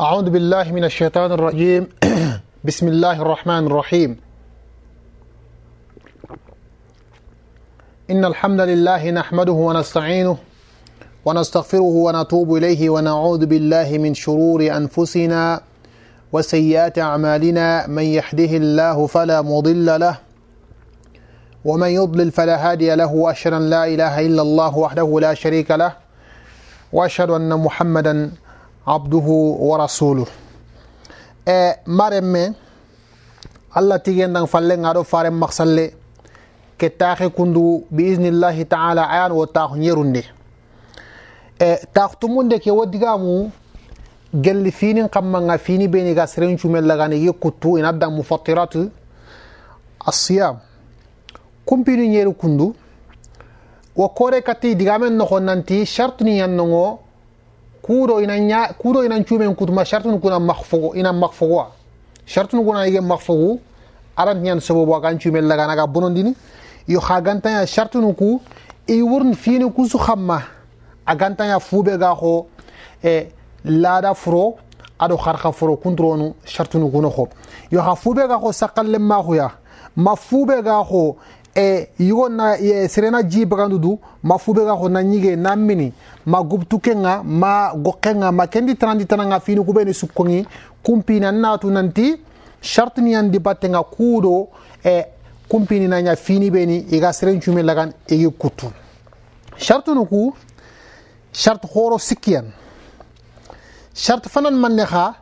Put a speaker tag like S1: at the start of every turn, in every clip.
S1: أعوذ بالله من الشيطان الرجيم بسم الله الرحمن الرحيم إن الحمد لله نحمده ونستعينه ونستغفره ونتوب إليه ونعوذ بالله من شرور أنفسنا وسيئات أعمالنا من يحده الله فلا مضل له ومن يضلل فلا هادي له وأشهد أن لا إله إلا الله وحده لا شريك له وأشهد أن محمدا abduhu wa rasuluh e me allah tigen dang falle ngaɗo faren maksalle ke taxe kundu biisnillahi taala ayan wo taxu ñerunde e taxu tumunde ke wo digamu gelli finin kammanga fini beni ga serencumen lagane yi kuttu ina dan mufattiratu asiyam kumpinu ñeri kundu wo kore kati digamen noxo nanti shartuni yannongo kuuɗo ina kuuɗo inan cuumen kutuma charte nu kuna maxfogo ina maxfogoa charte nu kuna yige maxfogu arantiñan sobobo akan cuumen laganaga bonondini yo xa gantaña charte nu ku i worn fiine kusu xamma a gantaña fuuɓe ga xo e laada furo aɗo xarxa foro kunturonu charte nu kuno xo yo xa fuuɓe ga xo saqal len maxuya ma fuuɓe ga xo e eh, yugo na e, serena ji bagandu du ma fube ga hona nyige na mini ma gubtu kenga ma gokenga ma kendi tanandi tananga fini kubeni sukkongi kumpina natu nanti shart ni andi batenga kudo e eh, kumpini nanya fini beni iga seren cume lagan igi kutu shart nuku shart horo sikkiyan shart fanan manne ha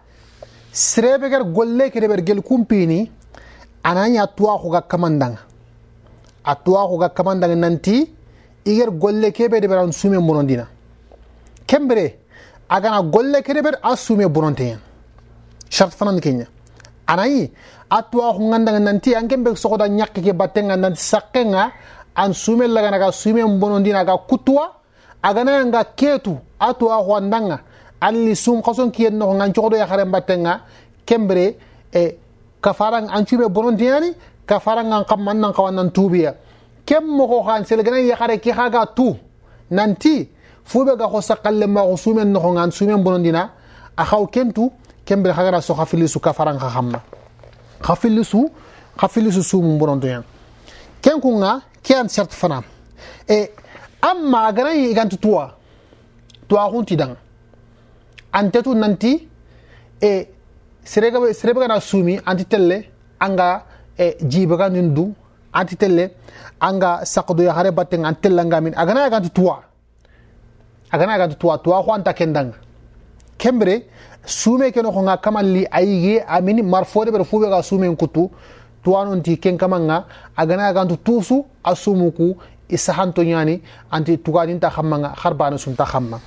S1: serebe ger golle kede ber gel kumpini ananya tuwa huga kamandanga a towaxuga kamandange nanti iger golle kebe de ɓeran sume bonondina kembere agana golle kede ɓer a sume bononteyen charte fanani keña anayi a towaxugandange nanti an kembe soxoda ñakke ke battenga nanti saqenga an sume laganaga sume bonondina aga kutuwa aganayanga keetu a towaxu andanga alli sum xason kiyen noxonga n coxodo yaxaren battenga kembere e eh, kafarang an cume bonondinani kafarangan kamman nan kawan nan tubiya kem mogo kan selgana yakare ki haga tu nanti fube ga hosa kalle ma sumen no ngan sumen bonondina a khaw kentu kembe hagara so khafili su kafaran kha khamma khafili su khafili su sum bonondoya ken kunga kian cert fana e amma gana yi gantu tuwa tuwa hunti dan antetu nanti e serega serega na sumi anti telle anga e jiibaganin du anti telle anga sakdoya hare battenga an tellangamin agana yaganti tuwa agana yaganti tuwaa tuwaa ko anta kendanga kembere sume keno ko nga kamalli ayige amini marfode ɓeɗo fu ɓega sumen kuttu tuwanonti ken kamanga agana tuusu tusu a sumuku i sahanto ñani anti tuganinta xammanga harbane sumta xamma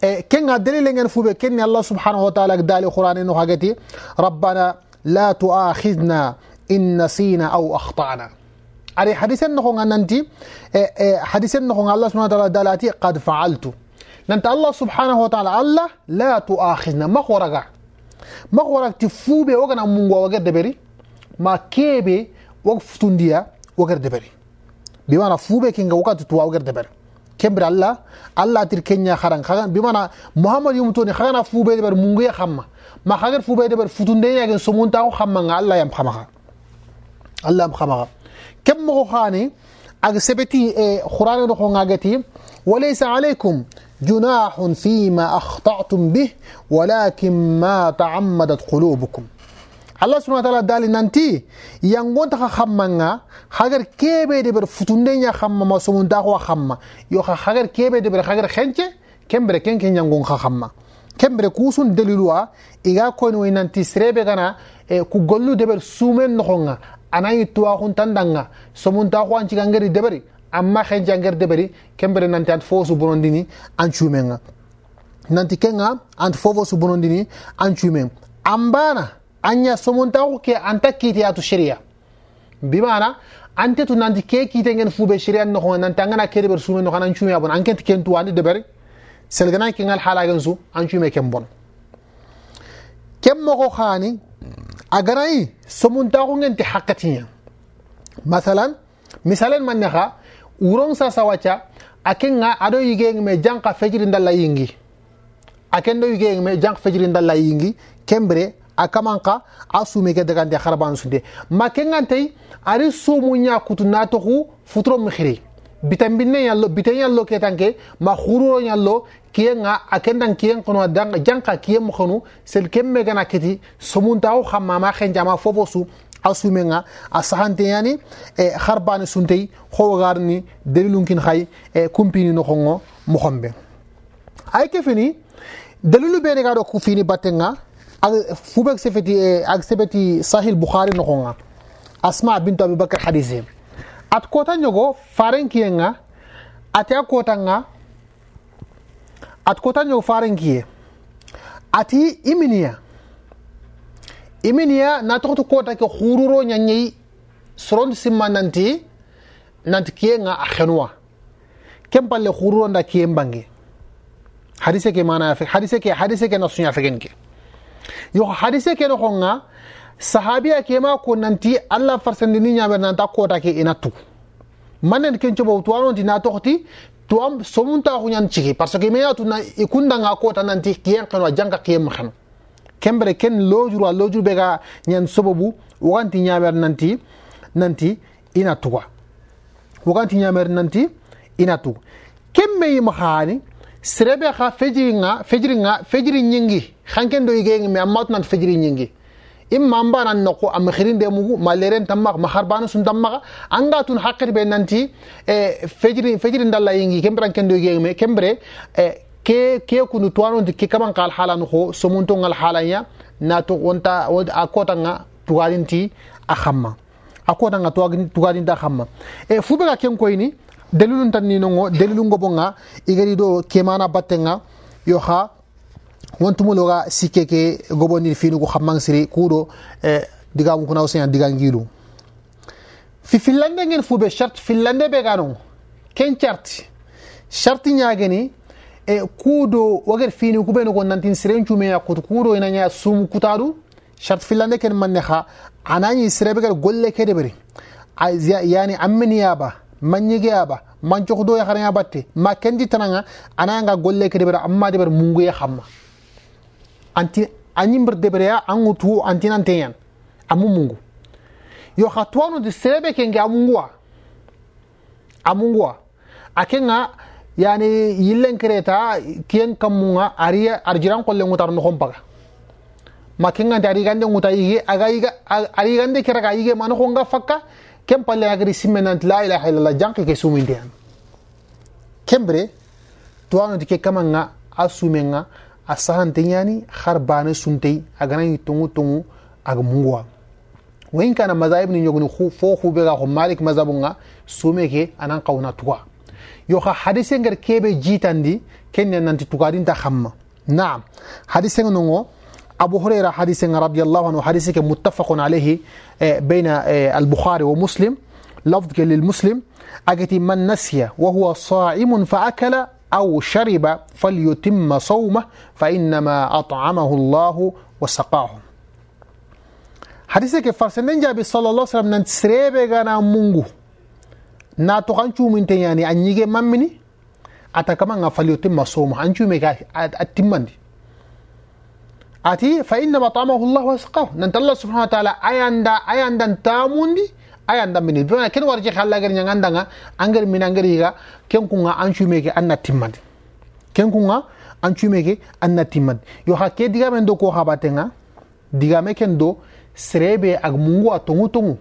S1: e kenga delilengen fuɓe kenni allah subhanahu ala taala dali qur'ane no xageti rabbana laa tu'aakhidna in nasiina aw akhta'na ari hadisen noxonga nanti e, e, hadisen noxonga allah subhana taala dalati qad faaltu nanta allah subhanahu wa taala allah la tu'aakhidna maxoraga maxoragti fuuɓe wogana mungu a wager deɓeri ma keeɓe wog futundiya wager deɓeri bimana fuuɓe kinga wokati tuwa wager deɓeri kebra alla alla tir kenya kharan khagan bimana muhammad yumtoni fu be de ber mungu ya khamma ma khagar be de ber futunde ya gen somunta ko khamma nga alla yam khama alla yam khama kem mo khani ak sebeti e qur'an no ko ngagati walaysa alaykum جناح فيما أخطأتم به ولكن ما تعمدت قلوبكم allah subhanahu wa ta'ala dali nanti yang ka hammanga hagar kebe de ber futunde nya sumun da ko khamma yo ka hagar kebe de ber hagar khenche ken kenke nyangon ka hamma kembre kusun deliluwa iga nanti srebe gana e, ku gollu de ber sumen khonga anayi tuwa khun tandanga da ko anci de beri amma khen angeri de beri kembre nanti an fosu bonondini an chumenga nanti kenga an fofo su bonondini an chumenga ambana anya somontaxu ke anta kiiteyatu sharia bimana ante tu nanti ke kiitengen fuube sharia noxonga nanti angana ke deber suume noxana an cuume a bon an kenti ken tuwa andi deberi selgana kengal xalagen su an cuume ken bon ken moxo xaani a ganayi somuntaxungenti xaqatiña masalan misalen man nexa wuron sasawaca a kenga ado yigeyeng me janqa fejiri ndalla yingi a ken do yigeyeng me janq fejiri ndalla yingi kembire a kaman ka a sume ke dagande haraban sunde ma kengantey ari somu ñakutu natoxu futuro mixiri bitambinne yallo biten yallo ke tanke ma khururo yallo kiyen nga akendan kiyen kono danga janka kiyen mokhonu sel kemme gana kiti somunta o khamma ma khen jama fofosu asume nga asahante yani e kharbani suntei khogarni delilunkin khay e kumpini no khongo mokhombe ay ke fini dalilu bene ga do ku fini batenga fubek sefeti ag sebeti sahil bukhari nogonga asma bintu abubakar hadise at kota nyogo farenkiye nga ate akota nga at kota nyogo farenkiye ati iminiya iminiya na tokoto kota ke khururo nyanyei soron simma nanti nanti kiye nga akhenwa kempalle khururo nda kiye mbange hadise ke mana hadise ke hadise ke nasunya fegen ke yo hadise kene honga sahabiya kema ko nanti allah farsandini ñamer nanta kota ke ina tu manen ken coɓo tuwanonti na toxti tuwam somuntaxu ñan ciki parce que meya tuna i kundanga kota nanti kiyen xeno a janga kiyen maxeno kembere ken lojuru a lojuru bega ga ñan sobobu woganti ñamer nanti nanti ina tuga woganti ñamer nanti ina tuga kemmeyi maxaani serebe xa fejiri nga fejiri nga fejiri nyingi xanken do yigeengi mais ammatunanta fejiri nyingi imma mbana noko am xirinde mugu ma leren tamma ma harbana sun tamma anga tun haqqir be nanti e eh, fejiri fejiri ndalla yingi kembran kendo yigeengi kembre e ke ke kunu tuwanonti ke kaman kal halan ho somunto ngal halanya nato wonta a kota nga tuwalinti a xamma a kota nga tuwalinti a xamma e eh, fube ga ken koyni dalilu tan ni nongo dalilu ngobo nga igari do kemana battenga yo ha wontumologa sikkeke gobondir finugu hammansiri kuɗo e eh, digamu kuna usen diga ngilu fi finlande ngen fuɓe charte finlande ɓe ga non ken charte charte ñageni e eh, kuuɗo wagen fini kuɓeno ko nantin siren cumeya koto kuuɗo inaña sum kutaɗu charte finlande ken manne ha anañi sirebe gar golle kede ɓeri yani ammeniyaba manyigeya ba do ya xaraya batte ma kendi tananga ananga golle ke debera amma deber munguye ya xamma anti anyimber debereya angutu antinanteyan amu mungu yo xa de serebe kenge amu amunguwa akenga yani yillen kereta kiyen kammunga ariya arjiran qolle ngutar noxon paga ma kengante ari gande yige aga ari gande keraga yige ma noxonga fakka ken palle agri simme nanti la ilaha illallah janki ke sumindi an kembre tuwanoti ke kamanga a sumenga a sahante ñani har bane suntey aganañi tongu tongu aga munguwa wayin kana mazahib ni ñogoni fo xuɓe ga xo malik mazabu nga sume ke anan qawna tuga yo xa hadise ngar kebe jitandi ken ne nanti tugadinta xamma naam hadise ngonongo أبو هريرة حديث رضي الله عنه حديث متفق عليه بين البخاري ومسلم لفظ للمسلم أجت من نسي وهو صائم فأكل أو شرب فليتم صومه فإنما أطعمه الله وسقاه حديث فرسن جابي صلى الله عليه وسلم ننسريب غنا مونغو نا تقنشو من تياني أنيجي ممني أتكمان فليتم صومه أنشو ميكا أتمندي ati fa inna matamahu llah wasqahu nanta allah subhanau wa taala ayanda ayandan tamundi ayandan mini bena ken warje halla gar ñagandanga angari min yiga ken kunga an cumeke anna timmandi ken kunga an cumeke na timmandi yo ha ke digamen do ko xabatenga digame ken do serebe ag mungu a tongu tongu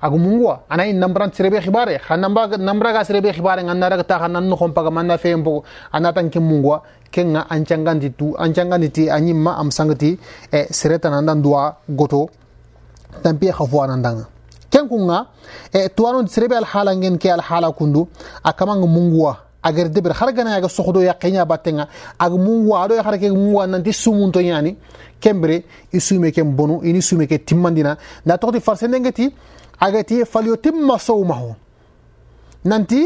S1: agumungwa ana in nambran sirebe khibare khanamba nambra ga sirebe khibare nara ra ta nan no khompa ga manna fe mbo anatan ke mungwa kenga ancangandi tu ancangandi ti anyimma am sangati e sireta dan dua goto tampi khafwa nandanga kenkunga e, e tuwano sirebe al hala ngen ke al hala kundu akamang mungwa agar debir har gana yaga sokhdo ya qenya ya batenga ag mungwa ado ya harake mungwa nanti sumunto yani kembre isume ke bonu ini sume ke timmandina na tokti farsendengeti agatee falyutimma sawmahu nanti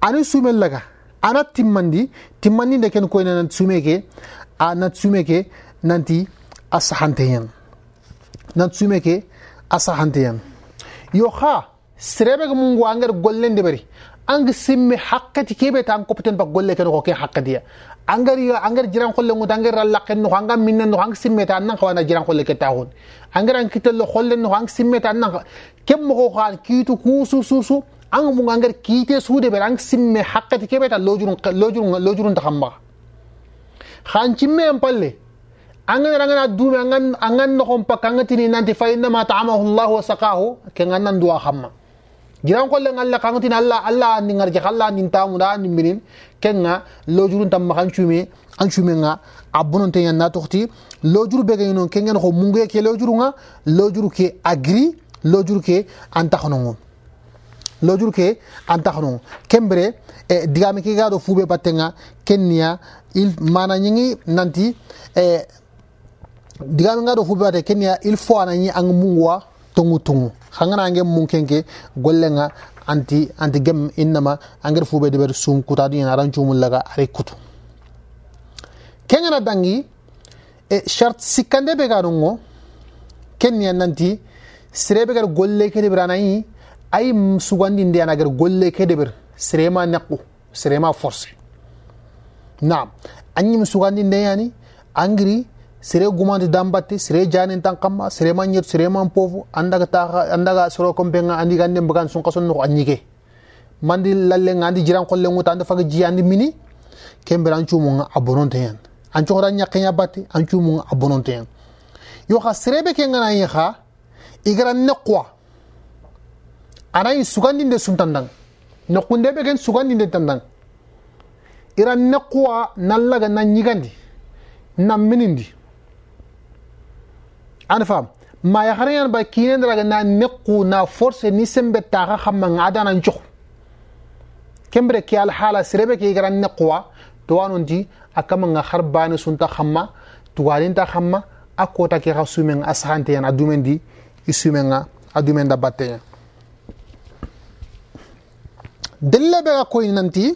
S1: ani sume laga anat timmandi timmandi nde ken koyne nat sume ke nanti nat sume ke nanti a sahanteyen nat sume ke a sahanteyen yo ha serebe ga mungu angar gollende bari anga simme hakkati kebe ta an kopten ba golle ken ko ke hakkatiya angari angari jiran kholle ngu angari ralla ken no hanga minna no hang simmeta nang kawana jiran kholle ke tahun angari an kitello kholle no hang simmeta annan kem mo khal kitu kusu susu ang mu angari kite sude be ang simme hakkati kebeta lojurun lojurun lojurun ta khamba khan chimme en palle angan rangana dume angan angan no kompa kangatini nanti fa inna ma ta'amahu Allah wa saqahu ken annan dua khamma jiran kollen allah kanutin allah allah anni ngarje allah anni tamunda anni minin kenga lojuru tam makan cume an cume nga abunon te yanna tohti lojuru bege non kengen ko mungu ke lojuru nga lojuru ke agri lojuru ke antakhonongo lojuru ke antakhonongo kembre e digame ke gado fube patenga kenya il mana nyingi nanti e digame gado fube patenga kenya il fo anani ang mungwa tungu tungu hangana ange munkenke gollenga anti anti gem innama angir fube de ber sum kutadu yana ran chumul laga are kutu kengana dangi e shart sikande be garungo kenni nanti sirebe gar golle kede biranayi ay sugandi ndi anagar golle kede bir sirema naqu sirema force naam anyi sugandi ndeyani angri sere gumandi dambatti sere janin tan kamma sere man nyir sere man pofu andaga ta andaga soro kombe nga andi gande mbagan sun kason no anyige mandi lalle nga andi jiran kolle nguta anda faga ji andi mini kembe ran chumu nga abononte yan an chora nyakke nya batti an chumu nga abononte yan yo kha sere be kenga na yiha igran ne kwa anai sugandi de suntandang no kunde be gen sugandi de tandang iran ne kwa nallaga na nyigandi na minindi faam ma yaxarayan ba kinen daga na mequ na force ni sembe taxa xamma ngadana njox kembere ke al hala sirebe ke garan neqwa tuwanun di akama nga harbani sunta xamma tuwanin ta xamma akota ke xa sumen asante yan adumen di isumen nga adumen da batteya delle be ga koy nanti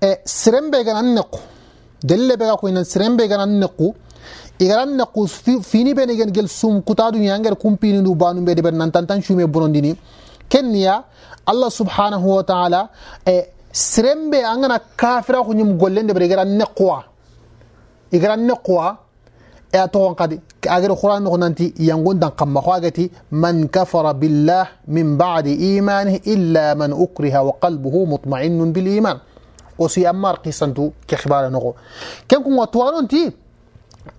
S1: e sirembe garan nequ delle be ga koy nan e sirembe garan igaran na ku fini bene gen gel sum kutadu nyangar kumpini ndu banu be de ben nan tantan shume bonondini kenya allah subhanahu wa ta'ala e sirembe angana kafira ko nyum gollende be igaran ne qwa igaran ne qwa e ato on kadi agere qur'an no nanti yangon dan kamma ko agati man kafara billah min ba'di imanihi illa man ukriha wa qalbuhu mutma'innun bil iman o si ammar qisantu ke khibara no ken ko to ti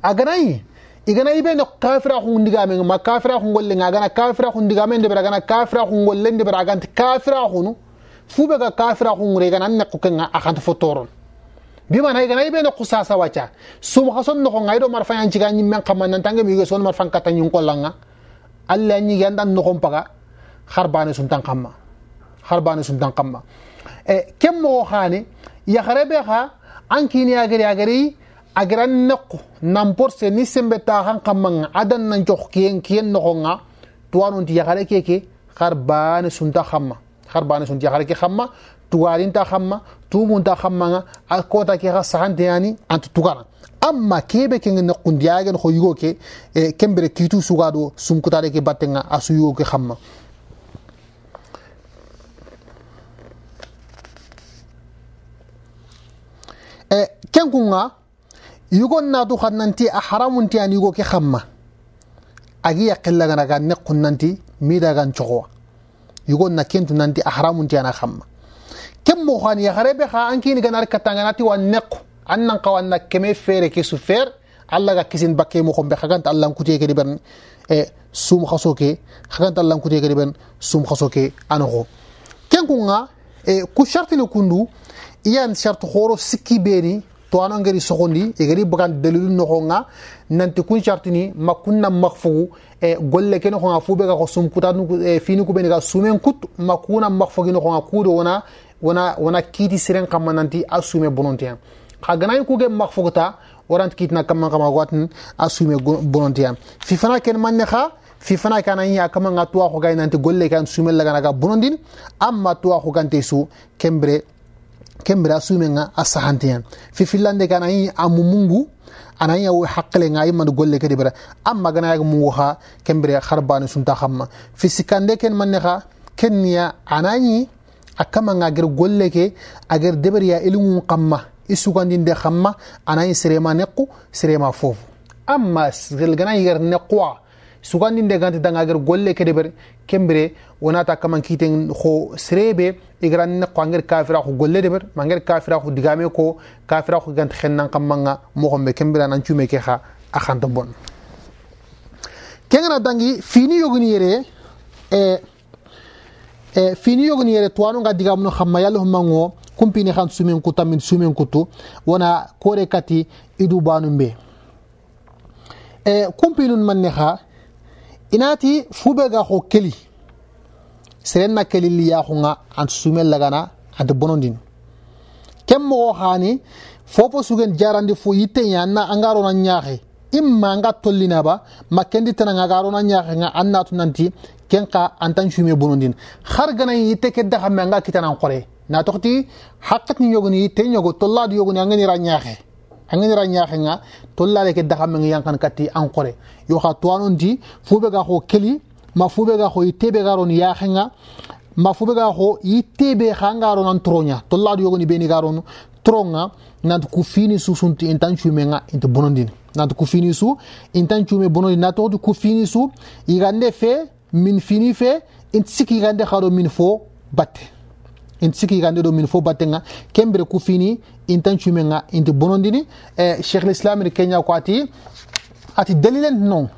S1: aganayi iganayi ɓe no kafira hundigamen ma kafira hungollen agana kafira hundigamen ndeɓer agana kafira hungollen ndeɓer aganti kafira hunu fu ɓe ga kafira hungure igana an nekku kenga akanti fo toron bimana iganayi ɓe nokku sasa wacca sum xa son noxonga yiɗo marfañanciga ñimmen xama nantange miige son marfan katta ñinkollanga allah a ñigean ɗan noxon paga xar bane suntan xamma xar bane suntan xamma e ken moxo xaane yaxare ɓe xa an kiini yagari yagari agran nequ nampor se ni sembe taxan xammanga adan na njox kiyen kiyen noxonga tuwanunti yaxare keke xar baane sunta xamma xar baane sunti yaxare ke xamma tugarinta xamma tumunta xammanga a kota ke xa saxanteyani anta tugana amma kebe kenge nequndiyagen xo yugo ke e, kembere kiitu sugaɗo sumkutade ke battenga a su yigo ke khamma. e, kenkunga يقول نادو خننتي أحرام انتي أن يعني يقول كي خمّة أجي يقل لغنا غان نقن ننتي ميدا غان شغوة يقول نكين ننتي أحرام انتي أنا خمّة كم مخاني يغربي خا إن أنكي نغان أركتانغاناتي والنقو أنن قوان نكمي فيري كيسو فير الله غا كيسين بكي مخم بخغانت الله نكوتي كي برن سوم خصوكي خغانت الله نكوتي إيه، كي برن سوم خسوكي أنغو كنكونا إيه، كو شرطي نكوندو إيان شرط خورو سكي بيني tuwana ngeri sogondi igeri bagan no noxonga nanti kun cartini ma kunna maxfogu e, golle ke noxonga fu be ga xo sumkuta e, fini ku beni ga sumen kut ma kuna maxfogi noxonga kudo wona wona wona kiti siren xamma nanti a sume bonontiyan xa ganayi kuge maxfoguta waranti kitina kamman xama watin a sume fi fana ken manne xa fi fana kana yi a kaman ga tuwa xogay nanti golle ke an sumen ga bonondin amma tuwa xogante su kembre kembira sumenga a sahanteya fifillande ke anayi a mungu anayi a hakkilenga ayi mandu golle kedi bira amma gana yaga mungu ha kembire harbani sunta hamma fisikande ken manne ha kenniya anayi a kamanga agar golle ke agar deberiya ilingun kamma i sugandinde hamma anayi sirema neku sirema fofu amma gelgana yigar nekkuwa sugandinde ganti dangager golle kede ber kembere wonata kaman kiten ho serebe igran ne qanger kafira ko golle de ber manger kafira ko digame ko kafira ko gant xennan kamanga mo xombe kembere nan ciume ke xa akhanto bon kengana dangi fini yogni yere e e fini yogni yere tuwanu nga digamuno xamma yalla humango kumpini xan sumen kuta min sumen kutu wona kore kati idu banu mbe e kumpinun man ne xa inati ga ho keli serenna keli liya hunga ant sumel lagana ant bonondin ken mo xaani fofo sugen jarandi fo yitte yanna anga na nyaaxe imma nga tolina ba ma tana nga garo na nyaaxe nga nanti kenka antan sume bonondin har gana yitte ke daxa me nga kitana qore na toxti haqqat ni yogoni yitte nyogo tolladu yogoni angani ra nyaaxe angenira ñaxenga tollale ke daxameng yankan kati encore yo xa towanonti fuɓe ga xo keli ma fuɓe ga xo i teɓe ga ron yaxenga ma fuɓe ga xo i teɓe xa nga ronan troña tollaɗo yogoni ɓeni ga ronu tronga nanti ku fini su sunti intan cumenga inti bonondini nanti ku fini su intan cume bonondini na toxoti ku fini su yigande fe min fini fe inti sikki yigande xaɗo min fo batte inti siki gande do min fo battenga kembere ku fini intan cumenga inti bonondini e cheikh l'islam ni kenya ko ati ati dalilen non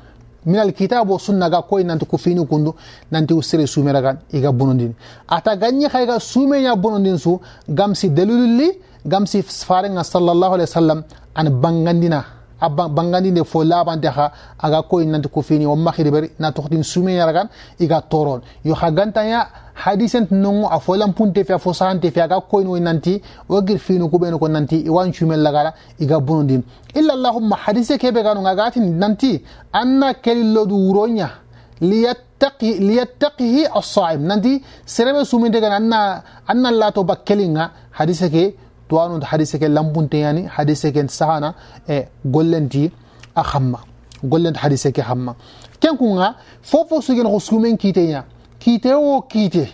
S1: min alkitab o sunna ga koye nanti ko fini kundu nanti usere sumera gan iga bonondini ata ganñi hayga sumeña bonondin su gam si dalilulli gam si farenga sallallahu alih wa sallam an bangandina bangani ne fo labante ha aga ko nanti ko fini o mahiri bari na sumi yaragan iga toron yo ha ya hadisent nungu a fo lampunte fe fo sante fe aga ko wo nanti wo gir fini beno ko nanti iwan la lagara iga bonodin illa allahumma hadise ganu gano agatin nanti anna kelillodu wuroya liyattaqi liyattaqihi as-sa'im nanti serebe sumindegana anna anna lato bakkelinga hadise ke توانو حديث كان لمبون تياني حديث كان سانا إيه قلنتي أخما قلنت حديث كان خما كان كونغا فوفو سيجن غسومين كيتيا كيتي او كيتي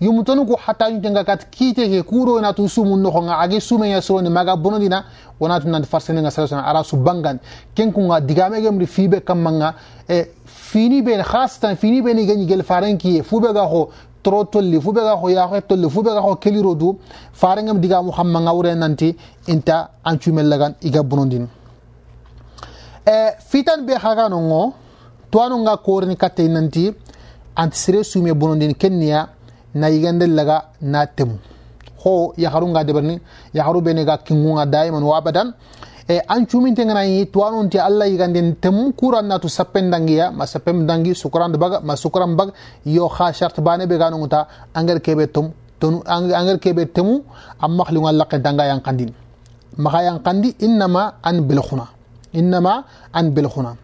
S1: يمتنو كو حتى تنغا كات كيتي كي كورو نا تو سومو نخونغا أجي سومين يسوين ماغا بونودينا وناتو نان فرسنين سلسنا عراسو بانغان كان كونغا ديغامي ري فيبه كامنغا إيه فيني بين خاصتا فيني بين يجي الفارنكي فوبغا هو tro tolli fu ɓega ko yaxoxe tolli fu ɓega ko keliro du digamu xamma ngawre nanti inta an cumellagan iga bonondin e fitan be xaganongo towanonga korini katte nanti anti sere sume bonondin kenniya na yigandel laga na temu ho haru deɓerni yaxaru ɓenega kingunga daiman wa badan e ancumin te ganayi tuwanonti allah yiganden temu kurannatu sappen ya ma sappen dangi sukuran baga ma sukuran baga yo ha charte bane ɓe ganonguta engrais keɓe tom tonu engrais keɓe temu amma yang kandin kentanga yankandin maxa yankandi innama an belxuna innama an belxuna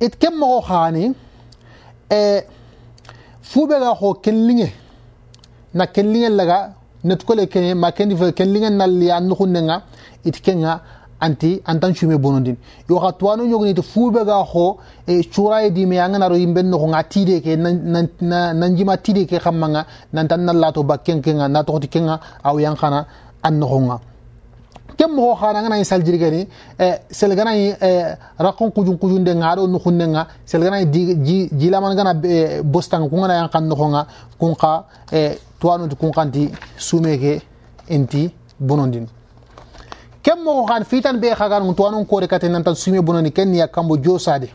S1: it kem moxo khani e fu ɓega ho kellinge na kellinge laga netkole kene ma kendi fe kellinge nalli a nuxunnenga it kenga anti antan cume bonondin yoxa tuwano to fuɓe ga xo e curaye di a ya ganaro yimɓen noxo nga tiide ke nanjima tiide ke nan tan na lato ba ken kenga na toxoti kenga yang xana an noxonga ken e, e sel gana saljirigani e, selganañi raqon kujun kujunde nga aɗo nuxundenga selganañi jilaman gana e bostanga kungana yan xan noxonga kun to tuwanoti kun xanti sume ke inti bonondin ken mogo xan fitan be xagan untuwanun kore kate nantan sume bonani ken niya kambo josade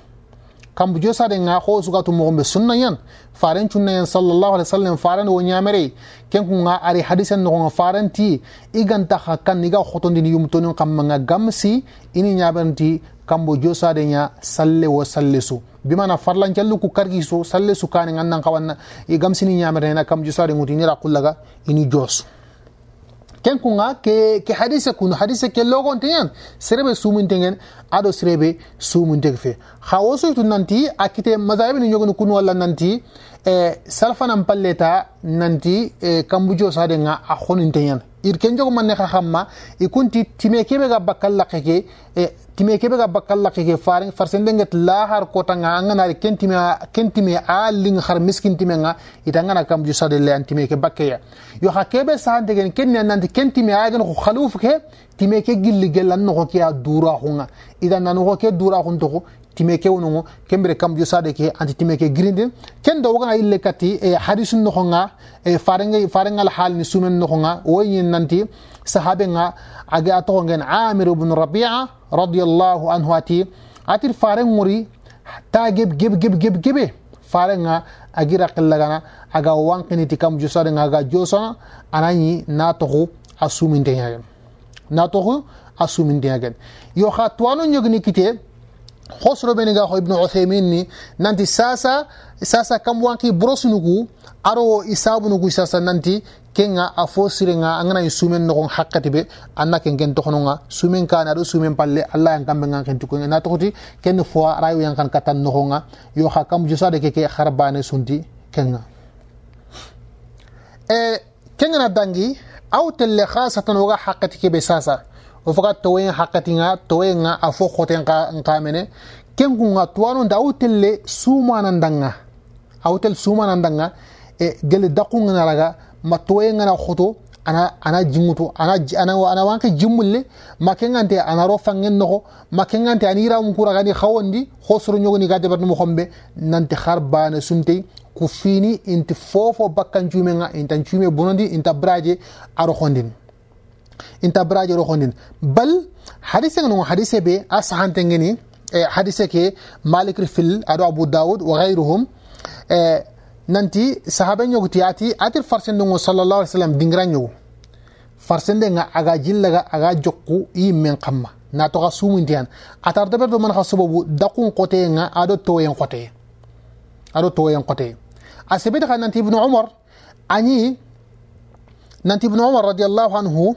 S1: kambo josade nga xo sugatu moxonbe sunnayan faren cunnayan salallahu alai sallam farani wo ñamere ken kunga ari hadisen noxonga faranti i ganta xa kan iga xotondini yumtonin xammanga gamsi ini ñaberanti kambo josade ña salle wo salle su bimana farlancellu ku kargi su salle su kane ngannan xawanna i gamsini ñamerena kambo josade ŋuti inira qullaga ini joosu ken kunga ke, ke hadise kunu hadise ke logonteñen serebe sumunteŋen aɗo serebe sumunteg fe xa wo surtu nanti a kite masabini ñogoni kunu walla nanti e eh, salfanan palleta nanti e kambujo sadenga a xoninteñen irken jogo manne xa xamma i kunti time kebe ga bakkal laqe ke time kebe ga bakkal laqe ke faren farsende nget la har kota nga ngana ken time ken time a ling har miskin time nga ita ngana kam ju sade le time ke bakke ya yo ha kebe sa de gen ken ne nan ken time a gen ko khaluf ke time ke gilli gelan no ko ke dura hunga ida nan ko ke dura hun to timeke ke wonongo kembere kam jo sade ke anti timeke grinde ken do wanga ille kati e hadisun no honga e farenga farenga al hal ni sumen no honga o yin nanti sahabe nga age ato ngen amir ibn rabi'a radiyallahu anhu ati atir faren muri ta geb geb geb geb gebe farenga agira qillagana aga wanqini tikam jo sade nga aga josona anani na togu asuminte yagen na togu asuminte yagen yo khatwanu nyogni kite hosro ɓeni ga ho ibnu uthaymin ni nanti sasa sasa kam wanki brosnugu aro i sabunugu sasa nanti kenga a fo sirenga a ganai sumen nogon hakkati ɓe anna ken ken tohononga sumen kane aɗo sumen palle allah yan kamɓe gan ken tukoge na tohoti kenne fois arayo yan kan kattan nogonga yo ha kam juso aɗa keke har bane sunti kenga e eh, kengana dangi aw telle hasatan woga hakkati keɓe sasa وفقا توين حقتنا توين أفو خوتين قامنة كنكونا توانو داوت اللي سوما نندنا أوت السوما نندنا جل دقون نرجع ما توين أنا خطو ana ana jimuto ana ana ana wanke jimulle makengante ana ro fangen makengante anira um kura gani khawondi khosro nyogoni gade bat mo khombe nanti kharbana sunte ku fini inti fofo bakkan jumenga intan jume bonondi inta braje aro khondin inta baraje rohondin bal hadise ngano hadise be asahante ngeni e hadise ke malik fil ado abu daud wa ghayruhum e nanti sahabe ñoguti yaati atir farsende ngo sallallahu alaihi wasallam dingira ñogu farsende nga aga jillaga aga jokku yimmen kamma na toxa sumunti han atar deber do man xa sobobu daqun qote nga ado toyen qote ado toyen qote a sebeti xa nanti ibnu umar añi nanti ibnu umar radiallahu anhu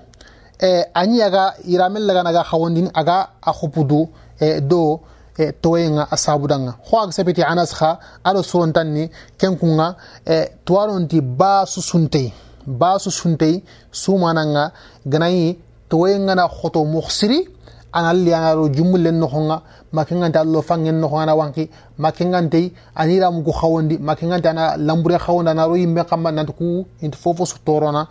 S1: Eh, ani yaga yiramel laga naga khawandin aga akhupudu eh, do eh, towenga asabudanga ho agsabiti anas kha alo surontanni kenkunga tuwaronti ba susuntei ba susuntei sumananga ganayi towenga na khoto mukhsiri analli anaro jummulen nokhonga makengante allo fangen nokhonga na wanki makengante anira muku khawandi makengante ana lambure khawandi anaro yimme kamma nanti ku inti fofo sutorona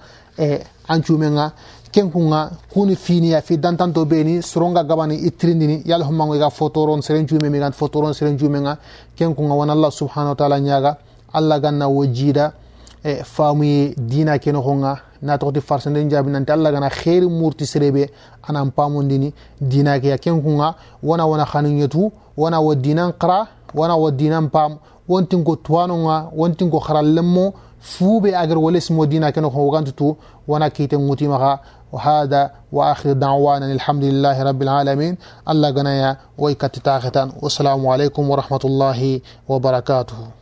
S1: ancumenga ken kunga kuni finiya fi dantanto beni soronga gabani itirindini yala homango iga fotoron seren jume megan fotoron seren jume nga ken kunga wan allah subhanahu wa ta'ala nyaga allah ganna wojida e famuye dina keno honga na tokoti farsande jabi nanti allah gana kheri murti serebe anan pamondini dina ke ya ken kunga wana wana khanin yetu wana wa dinan qara wana wa dinan pam wontin ko tuwanonga wontin ko kharallemmo fuube agar wolesimo dina keno honga gantutu wana kite ngutimaxa وهذا واخر دعوانا الحمد لله رب العالمين الله غنايا ويكتتاغتان والسلام عليكم ورحمه الله وبركاته